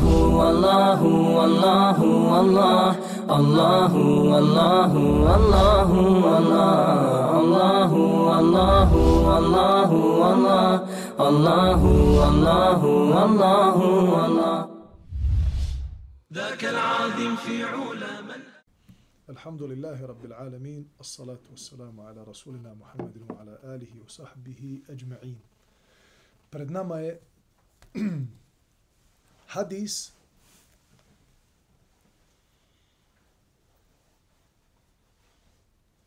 والله والله والله الله والله والله والله الله والله والله والله الله والله والله والله ذاك العظيم في علا من الحمد لله رب العالمين الصلاة والسلام على رسولنا محمد وعلى آله وصحبه أجمعين. Pred nama je hadis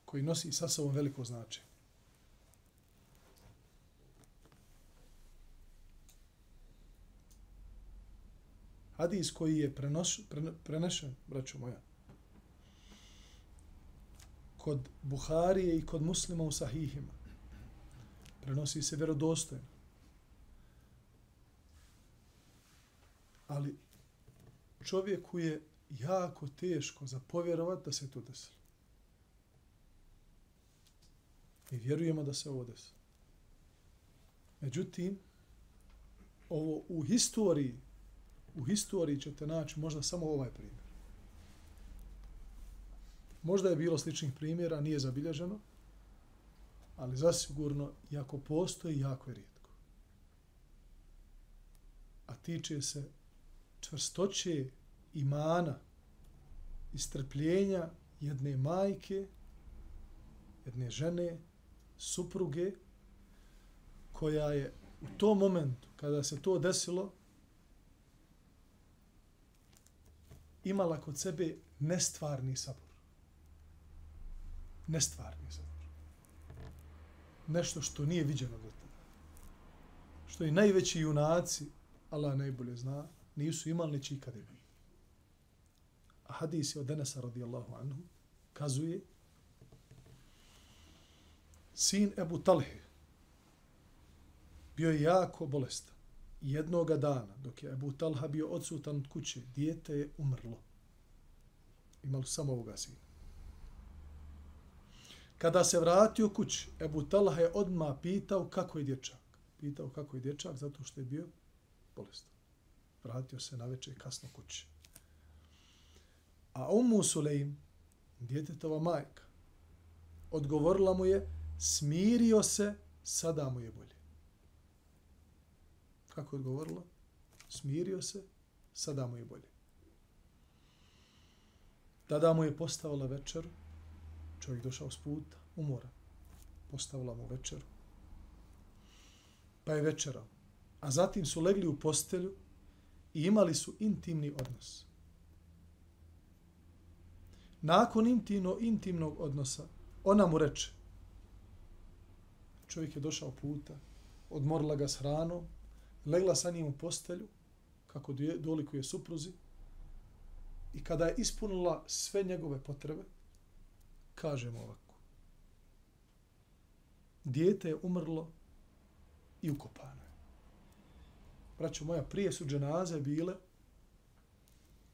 koji nosi sa sobom veliko značenje. Hadis koji je prenos, prenešen, braćo moja, kod Buharije i kod muslima u sahihima. Prenosi se vjerodostojno. Ali čovjeku je jako teško zapovjerovati da se to desilo. Mi vjerujemo da se ovo desi. Međutim, ovo u historiji, u historiji ćete naći možda samo ovaj primjer. Možda je bilo sličnih primjera, nije zabilježeno, ali zasigurno, jako postoji, jako je rijetko. A tiče se čvrstoće imana i strpljenja jedne majke, jedne žene, supruge, koja je u tom momentu, kada se to desilo, imala kod sebe nestvarni sabor nestvarni sabor. Nešto što nije viđeno do tada. Što i najveći junaci, Allah najbolje zna, nisu imali neći ikada imali. A hadis je od Denesa radijallahu anhu kazuje sin Ebu Talhe bio je jako bolestan. Jednoga dana, dok je Ebu Talha bio odsutan od kuće, dijete je umrlo. Imalo samo ovoga sina. Kada se vratio kući, Ebu Talha je odmah pitao kako je dječak. Pitao kako je dječak zato što je bio bolestan. Vratio se na večer kasno kući. A Ummu Sulejm, djetetova majka, odgovorila mu je, smirio se, sada mu je bolje. Kako je odgovorila? Smirio se, sada mu je bolje. Tada mu je postavila večeru, čovjek došao s puta, umora, postavila mu večeru, pa je večerao. A zatim su legli u postelju i imali su intimni odnos. Nakon intimno, intimnog odnosa, ona mu reče, čovjek je došao puta, odmorila ga s hranom, legla sa njim u postelju, kako dolikuje supruzi, i kada je ispunila sve njegove potrebe, kažemo ovako. Dijete je umrlo i ukopano. Braćo moja, prije su dženaze bile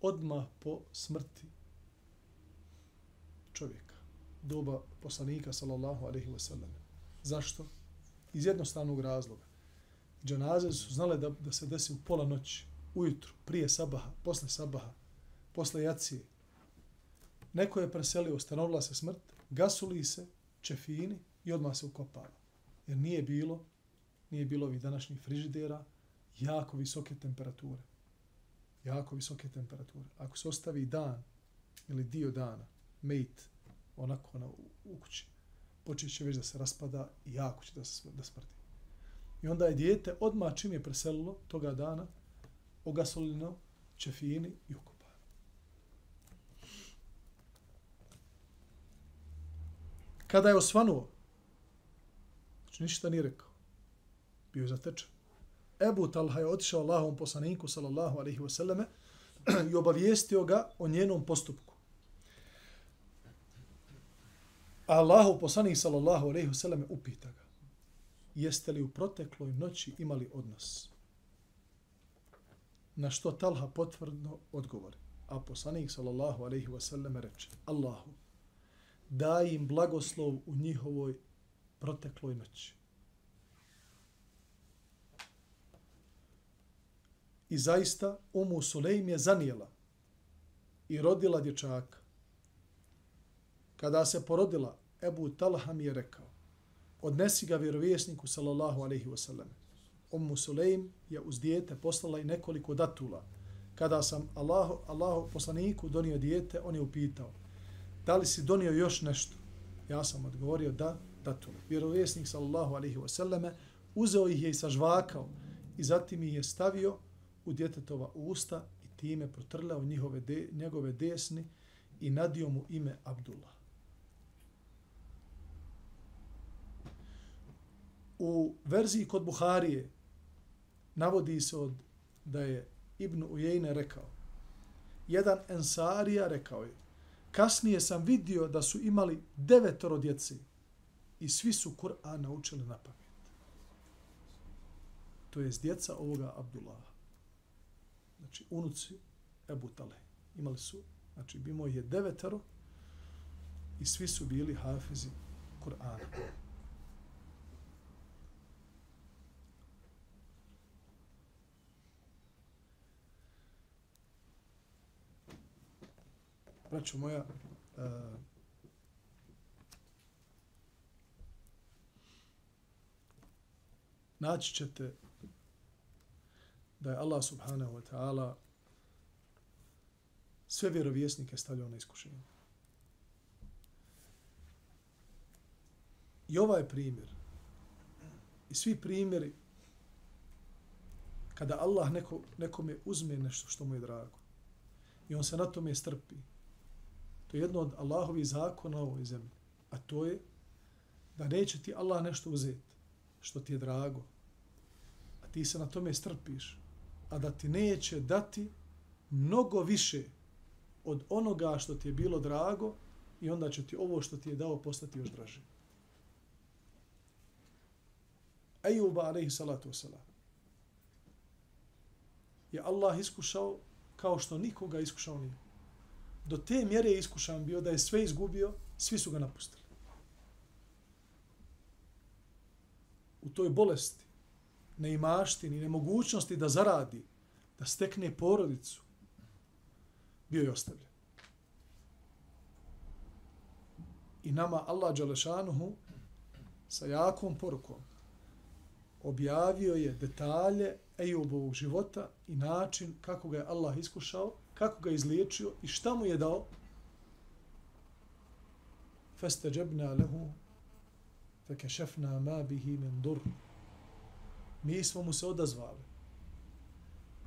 odmah po smrti čovjeka. Doba poslanika, sallallahu alaihi wa sallam. Zašto? Iz jednostavnog razloga. Dženaze su znale da, da se desi u pola noći, ujutru, prije sabaha, posle sabaha, posle jacije, Neko je preselio, stanovila se smrt, gasuli se, čefini i odmah se ukopava. Jer nije bilo, nije bilo ovih današnjih frižidera, jako visoke temperature. Jako visoke temperature. Ako se ostavi dan ili dio dana, mate, onako ono, na, u, kući, počet će već da se raspada i jako će da se da smrdi. I onda je dijete odmah čim je preselilo toga dana, ogasolino, čefini i ukopano. Kada je osvanuo, znači ništa nije rekao, bio je zatečen. Ebu Talha je otišao Allahom poslaniku, sallallahu alaihi wasallame, i obavijestio ga o njenom postupku. A Allahov poslanik, sallallahu alaihi wasallame, upita ga, jeste li u protekloj noći imali odnos? Na što Talha potvrdno odgovori. A poslanik, sallallahu alaihi wasallame, reče, Allahu, daj im blagoslov u njihovoj protekloj noći. I zaista Umu Sulejm je zanijela i rodila dječaka. Kada se porodila, Ebu Talha mi je rekao, odnesi ga vjerovjesniku, sallallahu alaihi wasallam. Ummu Sulejm je uz dijete poslala i nekoliko datula. Kada sam Allahu, Allahu poslaniku donio dijete, on je upitao, da li si donio još nešto? Ja sam odgovorio da, datule. Vjerovjesnik, sallallahu alaihi wasallam, uzeo ih je i sažvakao i zatim ih je stavio u djetetova usta i time protrljao njihove de, njegove desni i nadio mu ime Abdullah. U verziji kod Buharije navodi se od da je Ibn Ujejne rekao, jedan ensarija rekao je, kasnije sam vidio da su imali devetoro djeci i svi su Kur'an naučili na pamet. To je djeca ovoga Abdullaha. Znači, unuci Ebu Tale. Imali su, znači, bimo je devetaro i svi su bili hafizi Kur'ana. braćo moja, uh, naći ćete da je Allah subhanahu wa ta'ala sve vjerovjesnike stavljao na iskušenje. I ovaj primjer, i svi primjeri, kada Allah neko, nekome uzme nešto što mu je drago, i on se na tome strpi, To je jedno od Allahovih zakona u ovoj zemlji. A to je da neće ti Allah nešto uzeti što ti je drago. A ti se na tome strpiš. A da ti neće dati mnogo više od onoga što ti je bilo drago i onda će ti ovo što ti je dao postati još draže. Ejuba alaihi salatu wasalam je Allah iskušao kao što nikoga iskušao nije do te mjere je iskušan bio da je sve izgubio, svi su ga napustili. U toj bolesti, neimaštini, nemogućnosti da zaradi, da stekne porodicu, bio je ostavljen. I nama Allah Đalešanuhu sa jakom porukom objavio je detalje Ejubovog života i način kako ga je Allah iskušao, kako ga je izliječio i šta mu je dao. Festeđebna lehu fekešefna ma bihi min durru Mi smo mu se odazvali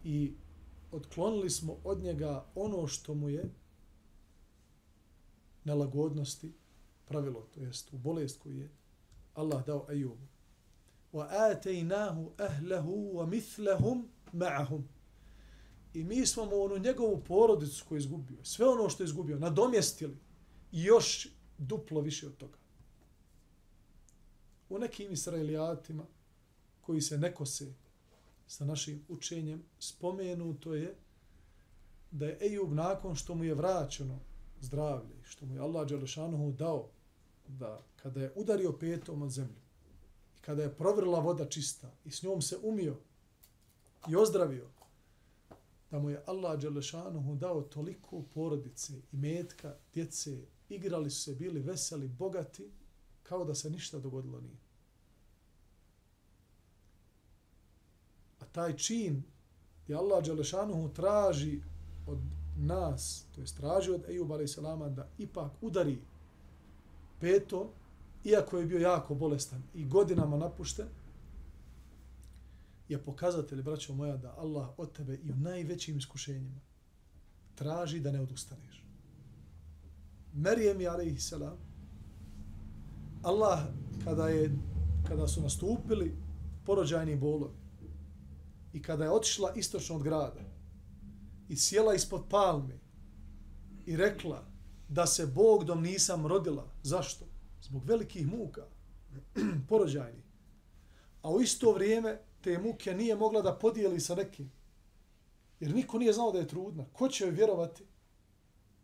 i odklonili smo od njega ono što mu je nelagodnosti pravilo, to jest u bolest koju je Allah dao Ajubu. وَآتَيْنَاهُ أَهْلَهُ وَمِثْلَهُمْ مَعَهُمْ I mi smo mu onu njegovu porodicu koju je izgubio, sve ono što je izgubio, nadomjestili i još duplo više od toga. U nekim israelijatima koji se ne kose sa našim učenjem, spomenuto je da je Ejub nakon što mu je vraćeno zdravlje, što mu je Allah Đelešanuhu dao da kada je udario petom od zemlju i kada je provrla voda čista i s njom se umio i ozdravio, da mu je Allah Đelešanuhu dao toliko porodice i metka, djece, igrali su se, bili veseli, bogati, kao da se ništa dogodilo nije. Taj čin gdje Allah Đelešanuhu traži od nas, to je traži od Ejub a.s. da ipak udari peto, iako je bio jako bolestan i godinama napušten, je pokazatelj, braćo moja, da Allah od tebe i u najvećim iskušenjima traži da ne odustaneš. Merijem je, alaihi salam, Allah, kada, je, kada su nastupili porođajni bolovi i kada je otišla istočno od grada i sjela ispod palme i rekla da se Bog dom nisam rodila. Zašto? Zbog velikih muka, porođajni. A u isto vrijeme te muke nije mogla da podijeli sa nekim. Jer niko nije znao da je trudna. Ko će joj vjerovati?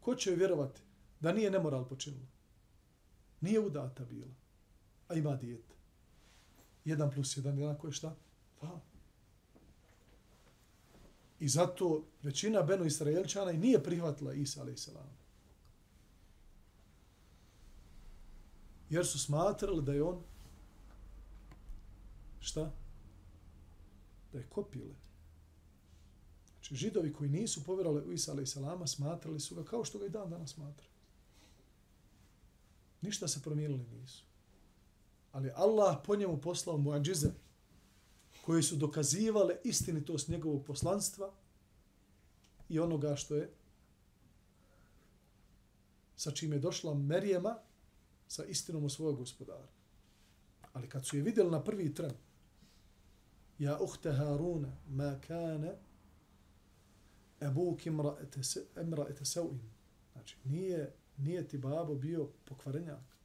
Ko će joj vjerovati da nije nemoral počinila? Nije udata bila, a ima dijete. 1 plus 1 jednako je šta? 2. I zato većina Beno Israelčana i nije prihvatila Isa a.s. Jer su smatrali da je on šta? Da je kopile. Znači, židovi koji nisu povjerali u Isa a.s. smatrali su ga kao što ga i dan danas smatraju. Ništa se promijenili nisu. Ali Allah po njemu poslao muadžize koje su dokazivale istinitost njegovog poslanstva i onoga što je sa čime je došla Merijema sa istinom o svojeg gospodara. Ali kad su je vidjeli na prvi tren, ja uhte Haruna, ma kane ebuk imra ete seuin. Znači, nije, nije ti babo bio pokvarenjak.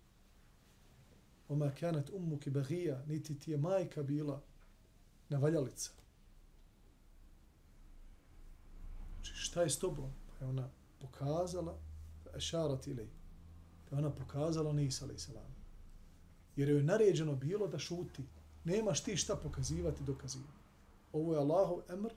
Oma kanet ummuki bagija, niti ti je majka bila nevaljalica. Znači, šta je s tobom? Pa je ona pokazala, ešarat ili, Pa je ona pokazala Nisa, ali salam. Jer joj je naređeno bilo da šuti. Nemaš ti šta pokazivati, dokazivati. Ovo je Allahov emr.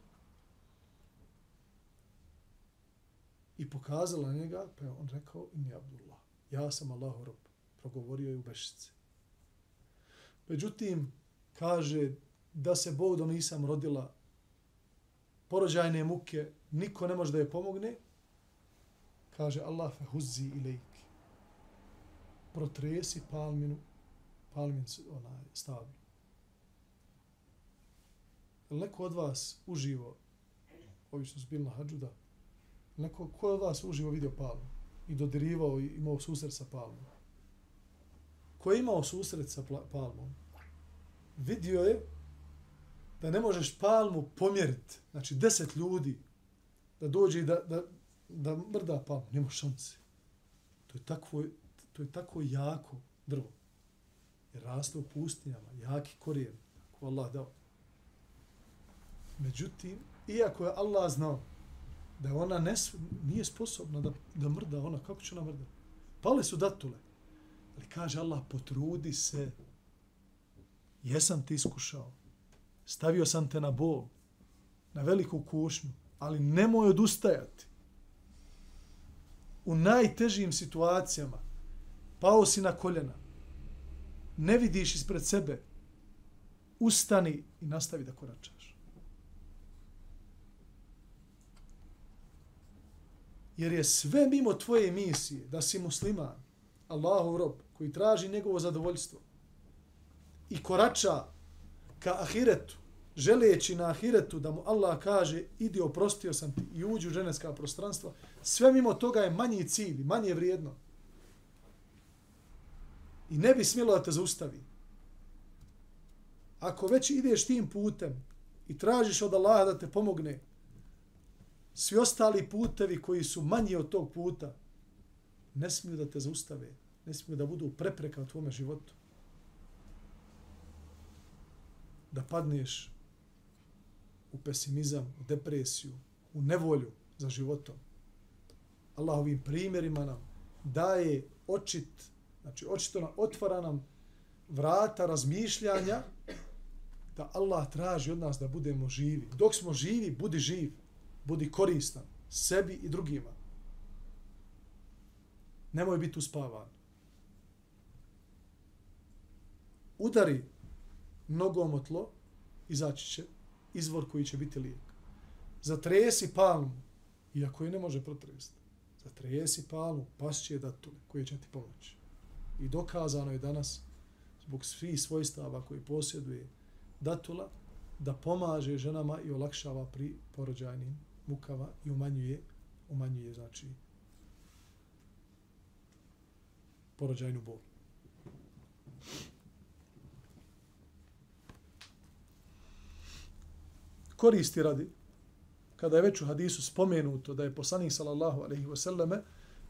I pokazala njega, pa je on rekao, inni Abdullah. Ja sam Allahov rob. Progovorio je u bešice. Međutim, kaže da se Bogom nisam rodila porođajne muke, niko ne može da je pomogne, kaže Allah fe huzzi ilajk. Protresi palminu, palmin onaj stavi. Neko od vas uživo, ovi što su bili na hađu, da, neko ko od vas uživo vidio palmu i dodirivao i imao susret sa palmom? Ko je imao susret sa palmom? Vidio je da ne možeš palmu pomjeriti, znači deset ljudi, da dođe i da, da, da mrda palmu, nema šanse. To je takvo, to je tako jako drvo. Jer raste u pustinjama, jaki korijen, ako Allah dao. Međutim, iako je Allah znao da ona ne, nije sposobna da, da mrda, ona kako će ona mrda? Pale su datule. Ali kaže Allah, potrudi se. Jesam ti iskušao stavio sam te na bol, na veliku kušnju, ali nemoj odustajati. U najtežijim situacijama pao si na koljena, ne vidiš ispred sebe, ustani i nastavi da koračaš. Jer je sve mimo tvoje misije da si musliman, Allahov rob, koji traži njegovo zadovoljstvo i korača ka ahiretu, želeći na ahiretu da mu Allah kaže idi oprostio sam ti i uđi u ženevska prostranstva, sve mimo toga je manji cilj, manje vrijedno. I ne bi smjelo da te zaustavi. Ako već ideš tim putem i tražiš od Allaha da te pomogne, svi ostali putevi koji su manji od tog puta, ne smiju da te zaustave, ne smiju da budu prepreka u tvome životu. Da padneš u pesimizam, u depresiju, u nevolju za životom. Allah ovim primjerima nam daje očit, znači očito nam otvara nam vrata razmišljanja da Allah traži od nas da budemo živi. Dok smo živi, budi živ, budi koristan sebi i drugima. Nemoj biti uspavan. Udari nogom o tlo, izaći će izvor koji će biti lijek. Zatresi palmu, iako je ne može protresti. Zatresi palmu, pas će datule koje će ti pomoći. I dokazano je danas, zbog svih svojstava koje posjeduje datula, da pomaže ženama i olakšava pri porođajnim mukama i umanjuje, umanjuje znači, porođajnu bol. Koristi radi, kada je već u hadisu spomenuto da je poslanik sallallahu alaihi wasallame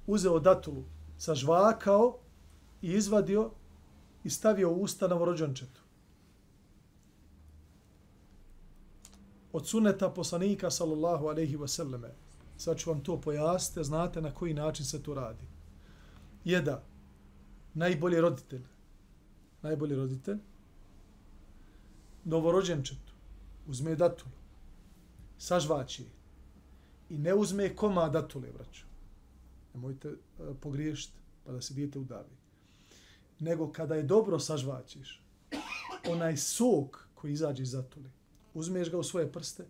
uzeo datulu, sažvakao i izvadio i stavio u usta novorođenčetu. Od suneta poslanika sallallahu alaihi wasallame, sad ću vam to pojasniti, znate na koji način se to radi. Je da najbolji roditelj, najbolji roditelj, novorođenčetu, uzme datulu, sažvači i ne uzme koma datule, braću. Nemojte e, uh, pogriješiti pa da se dijete udavi. Nego kada je dobro sažvačiš, onaj sok koji izađe iz datule, uzmeš ga u svoje prste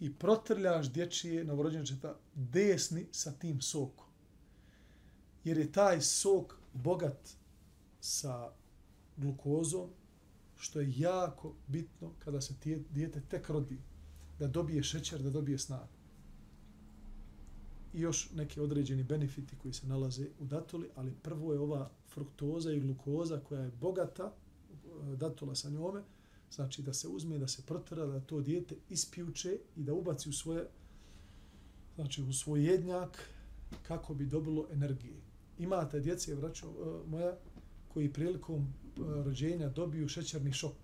i protrljaš dječije novorođenčeta desni sa tim sokom. Jer je taj sok bogat sa glukozom, što je jako bitno kada se dijete tek rodi, da dobije šećer, da dobije snagu. I još neki određeni benefiti koji se nalaze u datuli, ali prvo je ova fruktoza i glukoza koja je bogata, eh, datula sa njome, znači da se uzme, da se protara, da to dijete ispjuče i da ubaci u svoje, znači u svoj jednjak kako bi dobilo energije. Imate djece, vraćo eh, moja, koji prilikom eh, rođenja dobiju šećerni šok,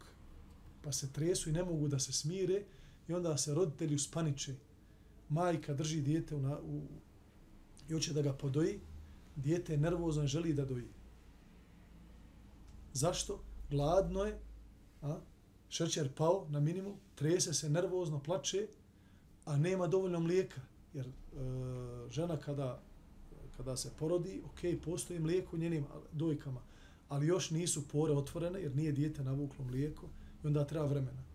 pa se tresu i ne mogu da se smire i onda se roditelji uspaniče. Majka drži dijete u, na, u, i hoće da ga podoji, dijete je nervozno i želi da doji. Zašto? Gladno je, a? šećer pao na minimum, trese se nervozno, plače, a nema dovoljno mlijeka. Jer e, žena kada, kada se porodi, ok, postoji mlijeko u njenim dojkama, ali još nisu pore otvorene jer nije dijete navuklo mlijeko i onda treba vremena.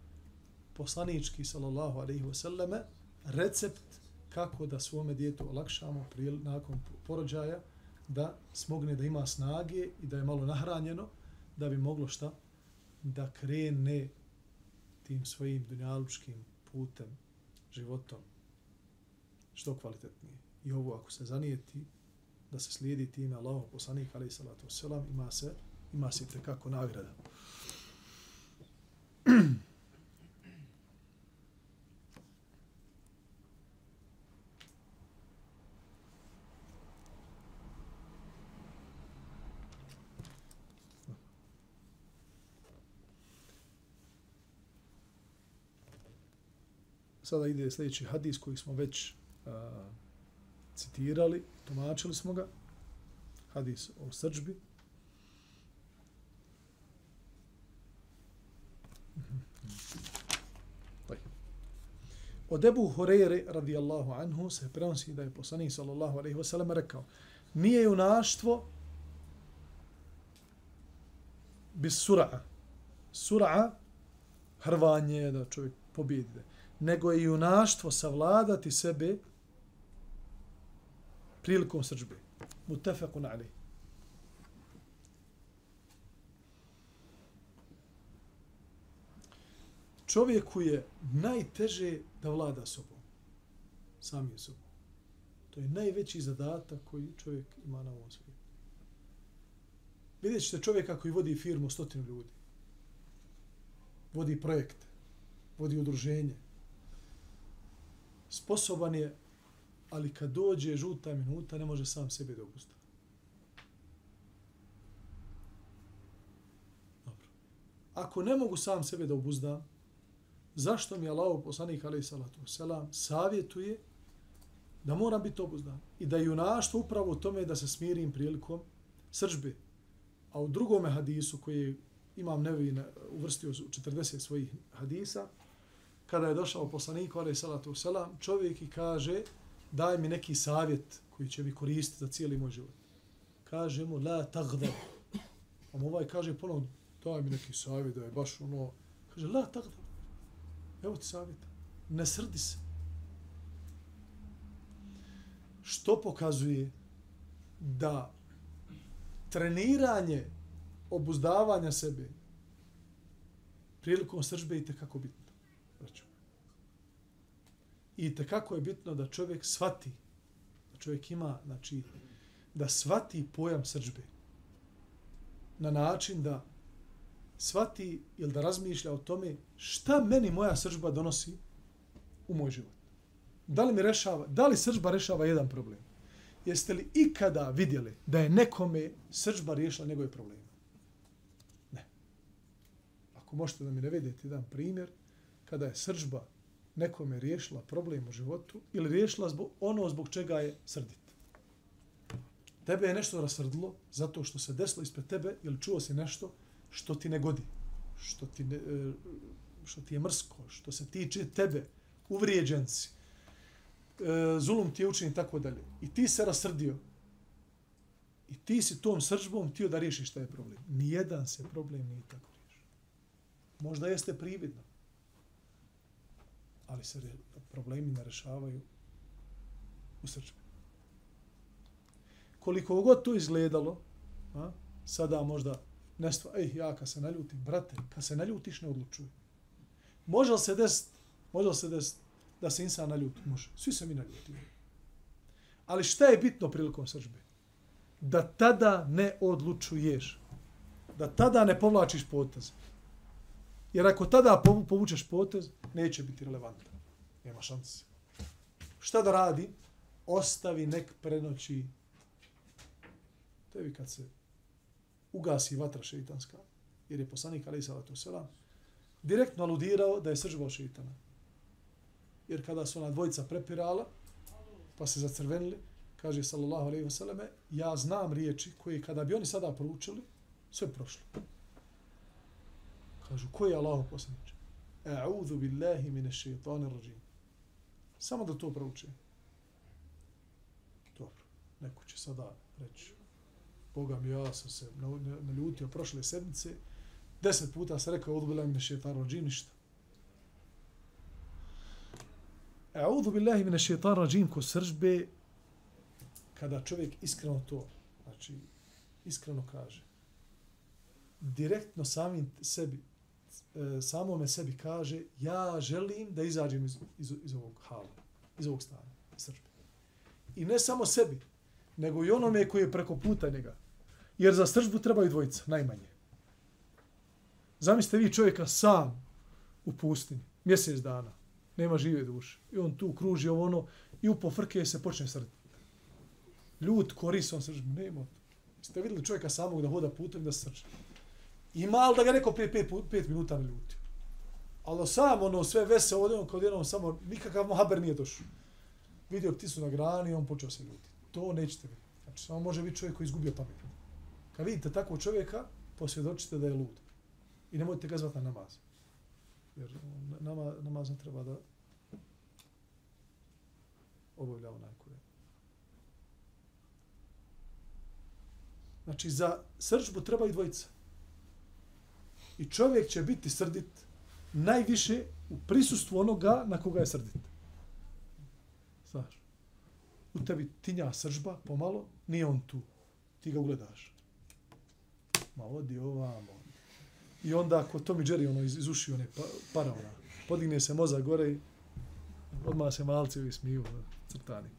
Poslanički, sallallahu alaihi wasallame, recept kako da svome djetu olakšamo prije, nakon porođaja, da smogne da ima snage i da je malo nahranjeno, da bi moglo šta? Da krene tim svojim dunjalučkim putem, životom, što kvalitetnije. I ovo ako se zanijeti, da se slijedi time Allahov poslanik ali salatu wasalam, ima se ima se kako nagrada. Sada ide sljedeći hadis koji smo već a, citirali, tumačili smo ga. Hadis o srđbi. Mhm. Od Ebu Horeire radijallahu anhu se prenosi da je poslanik sallallahu alaihi wasallam rekao nije junaštvo bis sura'a. Sura'a hrvanje da čovjek pobjede. Nego je junaštvo savladati sebe prilikom srđbe. Mutafakun alih. čovjeku je najteže da vlada sobom. Sam je sobom. To je najveći zadatak koji čovjek ima na ovom svijetu. Vidjet ćete čovjeka koji vodi firmu stotinu ljudi. Vodi projekte. Vodi udruženje. Sposoban je, ali kad dođe žuta minuta, ne može sam sebe da. Dobro. Ako ne mogu sam sebe da obuzdam, zašto mi Allah poslanik alaih salatu selam savjetuje da moram biti obuzdan i da junaštvo upravo u tome da se smirim prilikom sržbe. A u drugom hadisu koji imam nevi uvrstio u 40 svojih hadisa, kada je došao poslanik ali salatu selam, čovjek i kaže daj mi neki savjet koji će mi koristiti za cijeli moj život. Kaže mu la tagda. A ovaj kaže ponovno daj mi neki savjet da je baš ono, kaže la tagda. Evo ti savjeta. Ne srdi se. Što pokazuje da treniranje obuzdavanja sebe prilikom sržbe i tekako bitno. I tekako je bitno da čovjek svati, da čovjek ima, znači, da svati pojam sržbe na način da svati ili da razmišlja o tome šta meni moja sržba donosi u moj život. Da li mi rešava, da li sržba rešava jedan problem? Jeste li ikada vidjeli da je nekome sržba riješila njegove probleme? Ne. Ako možete da mi ne jedan primjer, kada je sržba nekome riješila problem u životu ili riješila zbog, ono zbog čega je srdit. Tebe je nešto rasrdilo zato što se desilo ispred tebe ili čuo si nešto što ti ne godi, što ti, ne, e, što ti je mrsko, što se tiče tebe, uvrijeđen si. e, zulum ti je učin i tako dalje. I ti se rasrdio. I ti si tom sržbom tio da riješiš taj problem. Nijedan se problem nije tako riješio. Možda jeste prividno. Ali se re, problemi ne rešavaju u srčbi. Koliko god to izgledalo, a, sada možda nestva, ej, ja kad se naljutim, brate, kad se naljutiš ne odlučuj. Može li se desiti, može li se desiti da se insan naljuti? Može. Svi se mi naljutimo. Ali šta je bitno prilikom sržbe? Da tada ne odlučuješ. Da tada ne povlačiš potaz. Jer ako tada povučeš potez, neće biti relevantan. Nema šanse. Šta da radi? Ostavi nek prenoći. Tebi kad se ugasi vatra šeitanska, jer je poslanik Ali Salatu Selam direktno aludirao da je sržbao šeitana. Jer kada su ona dvojica prepirala, pa se zacrvenili, kaže sallallahu alaihi ve selleme, ja znam riječi koje kada bi oni sada proučili, sve prošlo. Kažu, ko je Allah poslanič? A'udhu billahi mine šeitanir rajim. Samo da to prouče. Dobro, neko će sada reći, Boga mi, ja sam se naljutio prošle sedmice, deset puta sam rekao, a'udhu billahi mine šeitanir rajim, ništa. A'udhu billahi mine šeitanir rajim, ko sržbe, kada čovjek iskreno to, znači, iskreno kaže, direktno samim sebi, E, samome sebi kaže, ja želim da izađem iz, iz, iz ovog hala, iz ovog stana, iz sržbe. I ne samo sebi, nego i onome koji je preko puta njega. Jer za sržbu trebaju dvojica, najmanje. Zamislite vi čovjeka sam u pustinji, mjesec dana, nema žive duše. I on tu kruži ovo ono i upo frke se počne srditi. Ljud koris on sržbu, nema. Ste vidjeli čovjeka samog da hoda putem da srži. Ima ali da ga neko prije pet, pet minuta ne ljuti. Ali sam ono sve vese ovdje, on kod jednom samo nikakav mohaber nije došao. Vidio pticu na grani on počeo se ljuti. To nećete vidjeti. Znači samo može biti čovjek koji izgubio pamet. Kad vidite takvog čovjeka, posvjedočite da je lud. I nemojte ga zvati na namaz. Jer nama, namaz ne treba da obavlja onaj koji Znači, za srđbu treba i dvojica. I čovjek će biti srdit najviše u prisustvu onoga na koga je srdit. Znaš, u tebi tinja sržba pomalo, nije on tu. Ti ga ugledaš. Ma odi ovamo. I onda ako Tommy Jerry ono iz, iz uši, one pa, para ona, podigne se moza gore i odmah se malci ovi smiju, ono, crtani.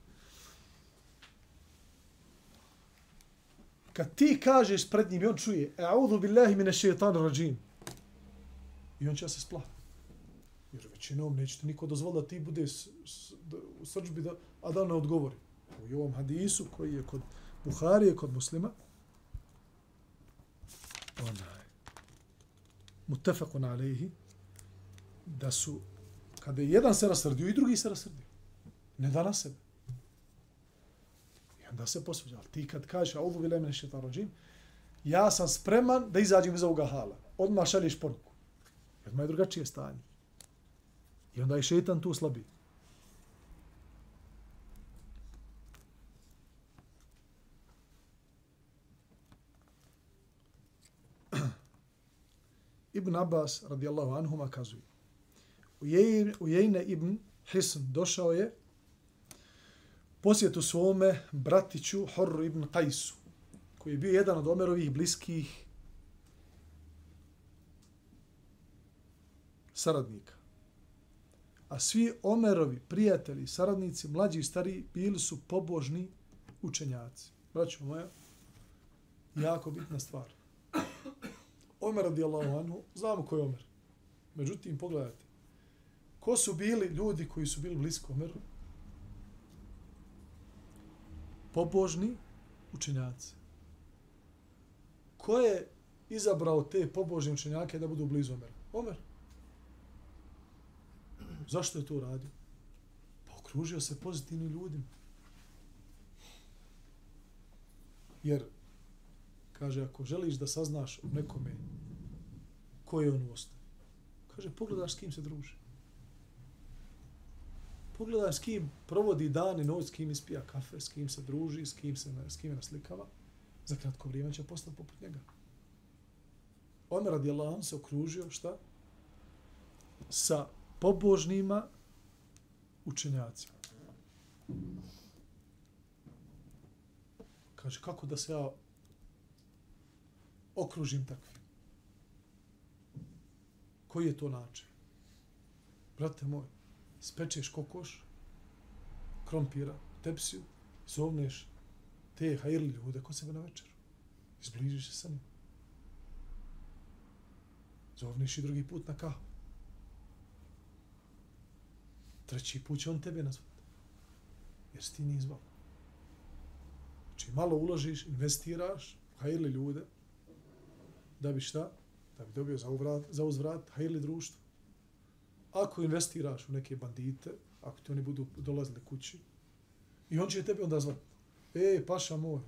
Kad ti kažeš pred njim, on čuje, a'udhu billahi mine šeitan rađim. I on će se spla. Jer većinom nećete niko dozvoliti da ti bude s, s, da, u srđbi, da, a da ne odgovori. U ovom hadisu koji je kod Buharije, kod muslima, onaj, mutefakun alejhi, da su, kada je jedan se rasrdio i drugi se rasrdio, ne da na sebe. I onda se posveđa. Ali ti kad kažeš, a ovo bilemene šetan rođim, ja sam spreman da izađem iz ovoga hala. Odmah šalješ poruku. I odmah je drugačije stanje. I onda je šetan tu slabi. Ibn Abbas radijallahu anhuma kazuje. Ujejne ibn Hisn došao je posjetu svome bratiću Horru ibn Kajsu, koji je bio jedan od Omerovih bliskih saradnika. A svi Omerovi prijatelji, saradnici, mlađi i stari, bili su pobožni učenjaci. Braćo moja, jako bitna stvar. Omer radijallahu anhu, znamo ko je Omer. Međutim, pogledajte, ko su bili ljudi koji su bili blisko Omeru? pobožni učenjaci. Ko je izabrao te pobožne učenjake da budu blizu Omer? Omer. Zašto je to uradio? Pa okružio se pozitivnim ljudima. Jer, kaže, ako želiš da saznaš o nekome ko je on u Kaže, pogledaš s kim se druži. Pogledaš s kim provodi dan i noć, s kim ispija kafe, s kim se druži, s kim se s kim naslikava. Za kratko vrijeme će postati poput njega. On radijallahu anhu se okružio šta? Sa pobožnima učenjacima. Kaže, kako da se ja okružim takvim? Koji je to način? Brate moj, spečeš kokoš, krompira, tepsiju, zovneš te hajrli ljude kod sebe na večeru. Izbližiš se sa njim. Zovneš i drugi put na kahu. Treći put će on tebe nazvati. Jer si ti nije zvao. Znači malo uložiš, investiraš, hajli ljude, da bi šta? Da bi dobio za, uvrat, za uzvrat hajli društvo. Ako investiraš u neke bandite, ako ti oni budu dolazili kući, i on će tebe onda zvati. E, paša moj,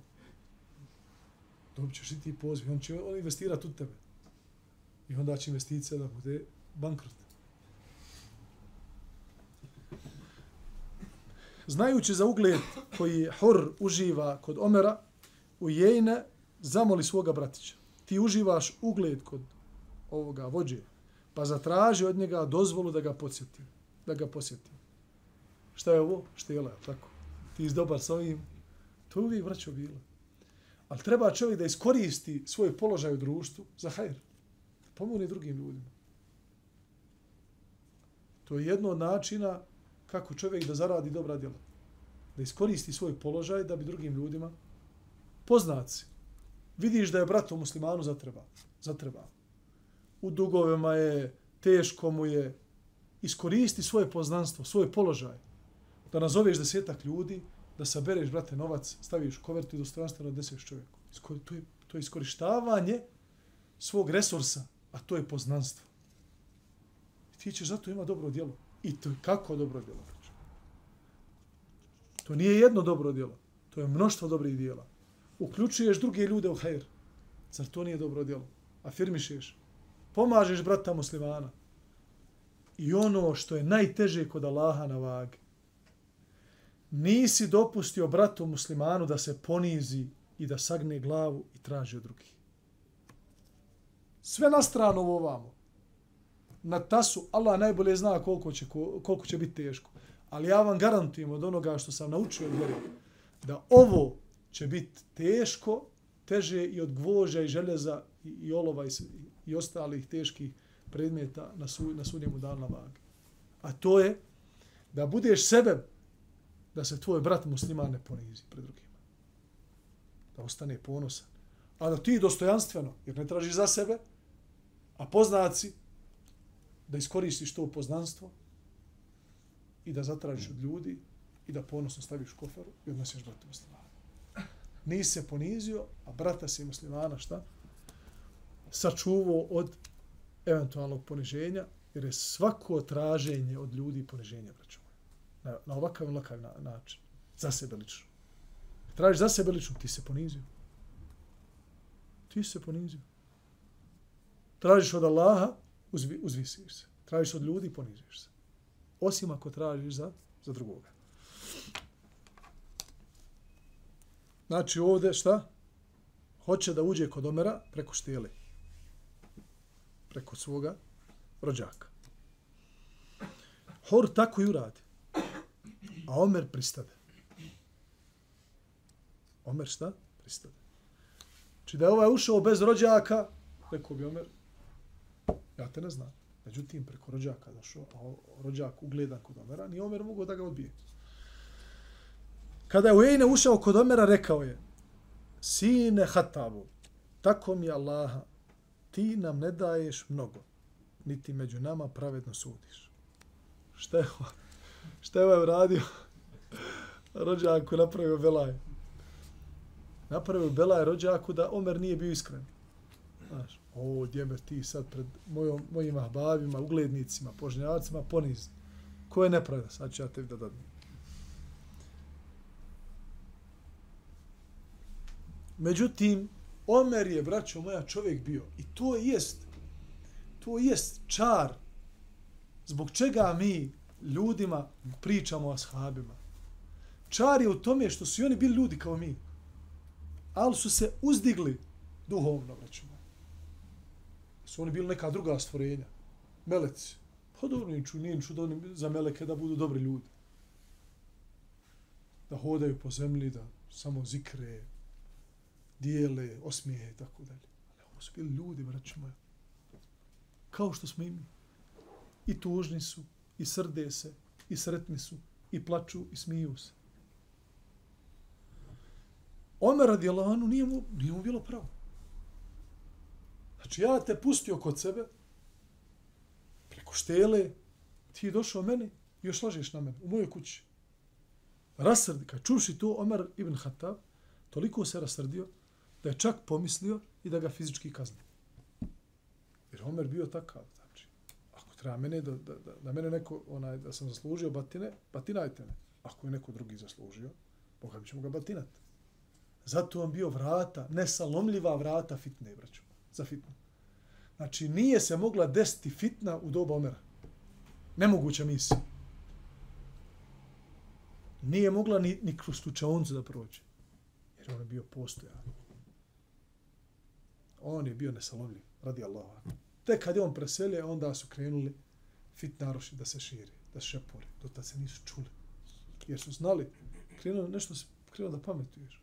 dobit ćeš i ti poziv. On će on investirati u tebe. I onda će investicija da bude bankrot. Znajući za ugled koji Hor uživa kod Omera, u Jejne zamoli svoga bratića. Ti uživaš ugled kod ovoga vođe, pa zatraži od njega dozvolu da ga podsjeti. Da ga posjeti. Šta je ovo? Štela, tako. Ti iz dobar sa ovim. To je uvijek vraćao bilo. Ali treba čovjek da iskoristi svoj položaj u društvu za hajr. Pomogne drugim ljudima. To je jedno od načina kako čovjek da zaradi dobra djela. Da iskoristi svoj položaj da bi drugim ljudima poznaci. Vidiš da je bratu muslimanu zatreba. Zatreba. U dugovima je, teško mu je. Iskoristi svoje poznanstvo, svoj položaj. Da nazoveš desetak ljudi, da sabereš, brate, novac, staviš u kovertu i dostojanstveno deseš čovjeku. To je, to je iskorištavanje svog resursa, a to je poznanstvo. I ti ćeš zato ima dobro djelo. I to kako dobro djelo? To nije jedno dobro djelo. To je mnoštvo dobrih djela. Uključuješ druge ljude u hajr. Zar to nije dobro djelo? Afirmišeš. Pomažeš brata muslimana. I ono što je najteže kod Allaha na vagi. Nisi dopustio bratu muslimanu da se ponizi i da sagne glavu i traži od drugih. Sve na stranu ovamo. Na tasu Allah najbolje zna koliko će, koliko će biti teško. Ali ja vam garantujem od onoga što sam naučio od vjeri, da ovo će biti teško, teže i od gvoža i željeza i, i olova i, i ostalih teških predmeta na, su, na sudnjemu danu na vagi. A to je da budeš sebe, da se tvoj brat musliman ne ponizi pred drugima. Da ostane ponosan. A da ti dostojanstveno, jer ne tražiš za sebe, a poznaci, da iskoristiš to poznanstvo, i da zatražiš od ljudi i da ponosno staviš koferu i odnosiš brata muslimana. Nisi se ponizio, a brata si muslimana šta? Sačuvao od eventualnog poniženja, jer je svako traženje od ljudi poniženja, braćo na, na ovakav ili onakav način. Za sebe lično. Tražiš za sebe lično, ti se ponizio. Ti se ponizio. Tražiš od Allaha, uzvi, uzvisiš se. Tražiš od ljudi, ponižiš se osim ako tražiš za, za drugoga. Znači ovdje šta? Hoće da uđe kod Omera preko štijeli. Preko svoga rođaka. Hor tako i uradi. A Omer pristade. Omer šta? Pristade. Či da je ovaj ušao bez rođaka, rekao bi Omer, ja te ne znam. Međutim, preko rođaka došao, a rođak ugleda kod Omera, nije Omer mogao da ga odbije. Kada je Ujejne ušao kod Omera, rekao je, Sine Hatabu, tako mi Allaha, ti nam ne daješ mnogo, niti među nama pravedno sudiš. Šta je ovo? Šta je ovaj radio? Rođaku napravio Belaj. Napravio Belaj rođaku da Omer nije bio iskren. Znaš, o, djemer ti sad pred mojom, mojim ahbabima, uglednicima, požnjavacima, ponizni. Ko je nepravda? Sad ću ja tebi da dadnem. Međutim, Omer je, braćo moja, čovjek bio. I to jest, to jest čar zbog čega mi ljudima pričamo o ashabima. Čar je u tome što su i oni bili ljudi kao mi. Ali su se uzdigli duhovno, braćo Su oni bili neka druga stvorenja. Meleci. Pa dobro, nije ču, nije ču da oni za meleke da budu dobri ljudi. Da hodaju po zemlji, da samo zikre, dijele, osmijehe i tako dalje. Ali ovo su bili ljudi, braći moja. Kao što smo imi. I tužni su, i srde se, i sretni su, i plaču, i smiju se. Omer radijalanu nije mu, nije mu bilo pravo. Znači ja te pustio kod sebe, preko štele, ti došao meni i još lažeš na mene, u mojoj kući. Rasrdi, kad čuši to, Omar ibn Hatab, toliko se rasrdio, da je čak pomislio i da ga fizički kazni. Jer Omer bio takav, znači, ako treba mene da, da, da, da mene neko, onaj, da sam zaslužio batine, batinajte me. Ako je neko drugi zaslužio, Boga mi ćemo ga batinati. Zato on bio vrata, nesalomljiva vrata fitne, braću, za fitnu. Znači, nije se mogla desiti fitna u doba Omera. Nemoguća misija. Nije mogla ni, ni kroz tučaoncu da prođe. Jer on je bio postojan. On je bio nesalovljiv, radi Allaha. Tek kad je on preselio, onda su krenuli fitnaroši da se širi, da šepore. Do tad se nisu čuli. Jer su znali, krenuo nešto, krenuo da pametuješ.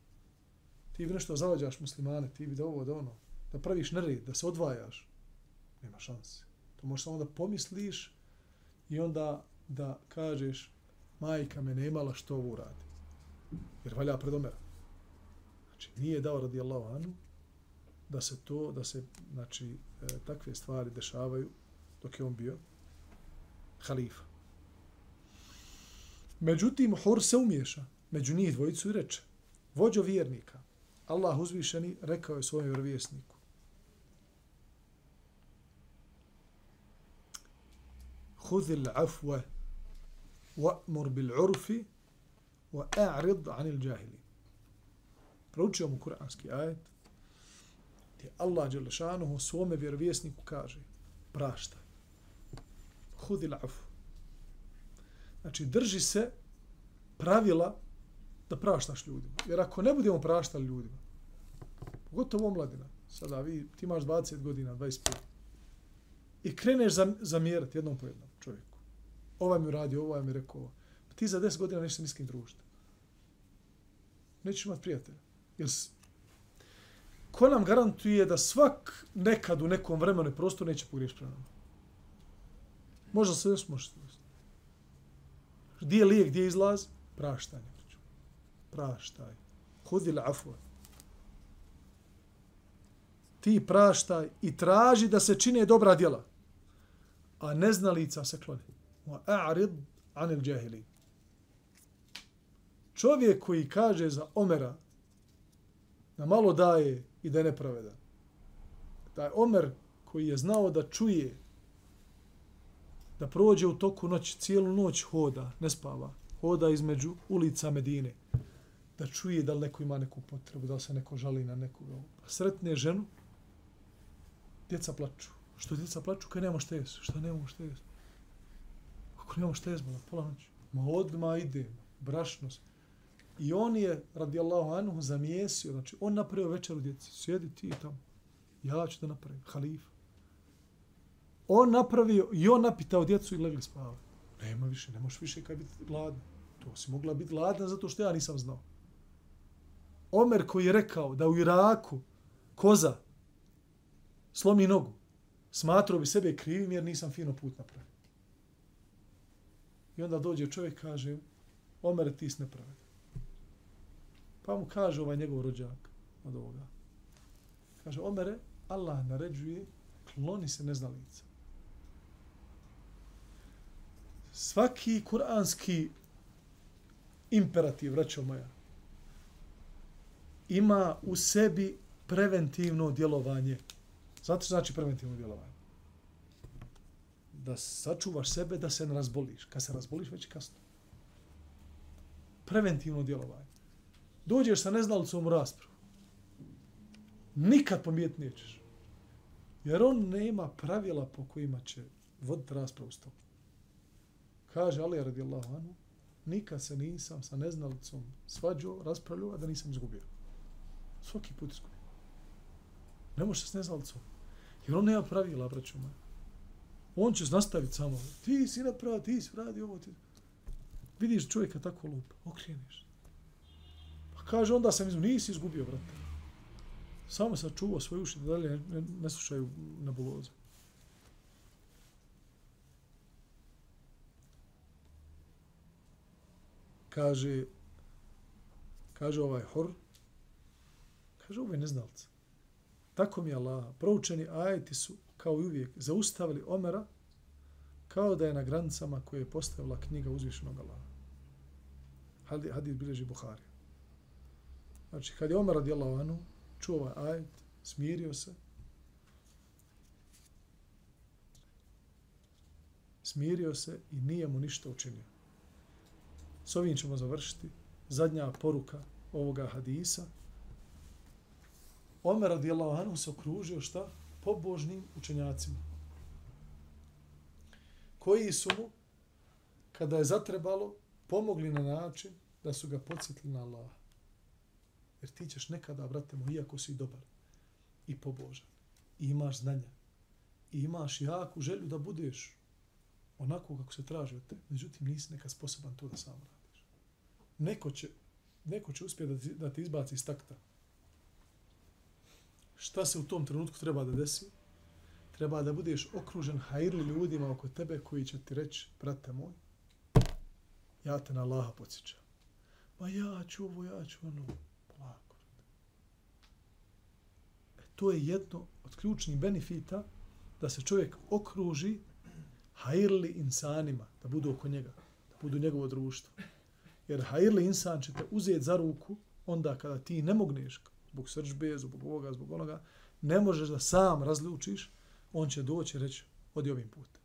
Ti bi nešto zavađaš muslimane, ti bi da ovo, da ono, da praviš nered, da se odvajaš nema šanse. To možeš samo da pomisliš i onda da kažeš majka me nemala što ovo radi. Jer valja pred omera. Znači, nije dao radi Allahu anu da se to, da se, znači, e, takve stvari dešavaju dok je on bio halifa. Međutim, Hur se umješa među njih dvojicu i reče, vođo vjernika, Allah uzvišeni rekao je svojem vjerovjesniku, خذ العفو وأمر بالعرف وأعرض عن الجاهلين Proučio mu kuranski ajet gdje Allah Đelešanuhu svome vjerovjesniku kaže praštaj. Hudil afu. Znači drži se pravila da praštaš ljudima. Jer ako ne budemo praštali ljudima, pogotovo omladina, sada vi, ti imaš 20 godina, 25, i kreneš zamjerati jednom po jednom, ovaj mi radi, ovaj mi rekao, pa ti za 10 godina nećeš niskim družiti. Nećeš imati prijatelja. Jer ko nam garantuje da svak nekad u nekom vremenu i prostoru neće pogriješiti prema nama? Možda se još može se Gdje je lijek, gdje je izlaz? Praštanje. Praštaj. Hudi la afu. Ti praštaj i traži da se čine dobra djela. A neznalica se kloni وأعرض عن anil. Čovjek koji kaže za Omera da malo daje i da je nepravedan. Taj Omer koji je znao da čuje da prođe u toku noći, cijelu noć hoda, ne spava, hoda između ulica Medine, da čuje da li neko ima neku potrebu, da li se neko žali na nekoga. Sretne ženu, djeca plaču. Što djeca plaču kad nema šta jesu? Šta nema šta jesu? Kako nemamo šta jezmo na pola noći? Ma odma ide, brašnost. I on je, radi Allahu anhu, zamijesio, znači on napravio večer u djeci. Sjedi ti tamo. Ja ću da napravim, halif. On napravio i on napitao djecu i legli spavati. Nema više, ne možeš više kaj biti gladna. To si mogla biti gladna zato što ja nisam znao. Omer koji je rekao da u Iraku koza slomi nogu, smatrao bi sebe krivim jer nisam fino put napravio. I onda dođe čovjek kaže, Omer, ti si nepravedan. Pa mu kaže ovaj njegov rođak od ovoga. Kaže, Omere, Allah naređuje, kloni se neznalica. Svaki kuranski imperativ, vraćao moja, ima u sebi preventivno djelovanje. Zato znači preventivno djelovanje da sačuvaš sebe da se ne razboliš. Kad se razboliš, već je kasno. Preventivno djelovanje. Dođeš sa neznalicom u raspravu. Nikad pomijet nećeš. Jer on nema pravila po kojima će voditi raspravu s tobom. Kaže Ali radijallahu anhu, nikad se nisam sa neznalicom svađao, raspravljao, a da nisam izgubio. Svaki put izgubio. Ne može se s neznalicom. Jer on nema pravila, braću moja. On će nastaviti samo. Ti si napravo, ti si radi ovo. Ti. Vidiš čovjeka tako lupa, okrijeniš. Pa kaže, onda sam izgubio. Nisi izgubio, brate. Samo sam čuvao svoje uši da dalje ne, ne slušaju nebuloze. Kaže, kaže ovaj hor, kaže ovaj neznalca. Tako mi je Allah, proučeni ajeti su, kao i uvijek, zaustavili Omera kao da je na granicama koje je postavila knjiga uzvišenog Allaha. Hadid bilježi Buhari. Znači, kad je Omer radijallahu anu, čuo ovaj ajet, smirio se, smirio se i nije mu ništa učinio. S ovim ćemo završiti. Zadnja poruka ovoga hadisa. Omer radijallahu anhu se okružio šta? Pobožnim učenjacima. Koji su mu, kada je zatrebalo, pomogli na način da su ga podsjetili na Allaha. Jer ti ćeš nekada, brate moj, iako si dobar i pobožan, i imaš znanja, i imaš jaku želju da budeš onako kako se traži od te, međutim nisi nekad sposoban to da sam radiš. Neko će, neko će uspjeti da ti, da ti izbaci iz takta. Šta se u tom trenutku treba da desi? Treba da budeš okružen hajrli ljudima oko tebe koji će ti reći, brate moj, ja te na Allaha podsjećam. Ma ja ću ovo, ja ću ono. Polako. E, to je jedno od ključnih benefita da se čovjek okruži hajrli insanima, da budu oko njega, da budu njegovo društvo. Jer hajrli insan će te uzeti za ruku onda kada ti ne mogneš, zbog srđbe, zbog ovoga, zbog onoga, ne možeš da sam razlučiš, on će doći i reći, odi ovim putem.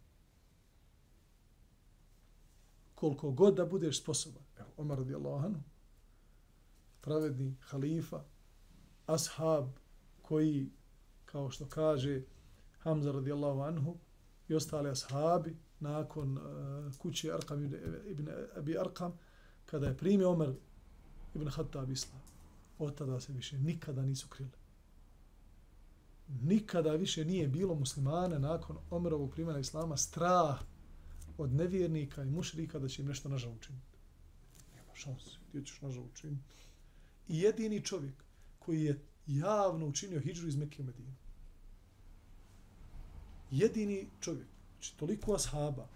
Koliko god da budeš sposoban. Evo, Omar radijallahu anhu, pravedni halifa, ashab koji, kao što kaže Hamza radijallahu anhu, i ostali ashabi nakon uh, kuće Arkam ibn, ibn Abi Arkam, kada je primio Omer ibn Hattab Islam, od tada se više nikada nisu krili. Nikada više nije bilo muslimana nakon Omerovog primjena Islama strah od nevjernika i mušrika da će im nešto nažal učiniti. Nema šanse, ti ćeš nažal učiniti. I jedini čovjek koji je javno učinio hijđu iz Mekke u Medinu jedini čovjek, znači toliko ashaba,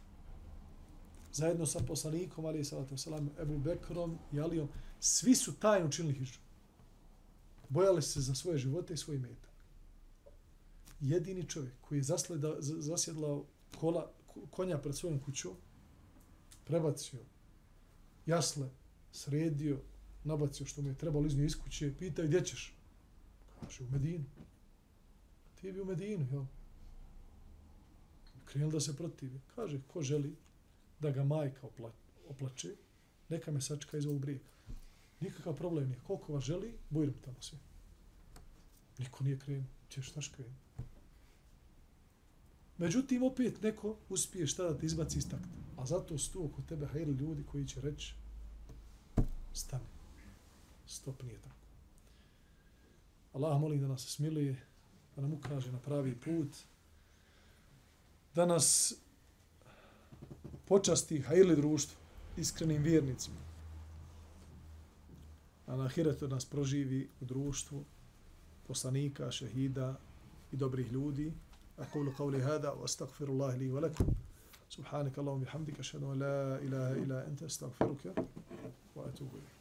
zajedno sa poslanikom, ali salatu salam, Ebu Bekrom i Alijom, svi su tajno učinili hijđu. Bojali se za svoje živote i svoj metak. Jedini čovjek koji je zasleda, zasjedlao kola, konja pred svojom kućom, prebacio jasle, sredio, nabacio što mu je trebalo iznio iz kuće, pita gdje ćeš? Kaže, u Medinu. Ti bi u Medinu, jel? krenuli da se protivi. Kaže, ko želi da ga majka opla, oplače, neka me sačka iz ovog brijega. Nikakav problem nije. Koliko vas želi, bujrom tamo sve. Niko nije krenuo. Če šta krenuo? Međutim, opet neko uspije šta da te izbaci iz takta. A zato su tu oko tebe hajeli ljudi koji će reći stani. Stop, nije tako. Allah molim da nas smiluje, da nam ukaže na pravi put, da nas počasti hajli društvo iskrenim vjernicima A na hiretu nas proživi u društvu poslanika, šehida i dobrih ljudi. أقول قولي هذا وأستغفر الله لي ولكم سبحانك اللهم وبحمدك أشهد أن لا إله إلا أنت أستغفرك وأتوب إليك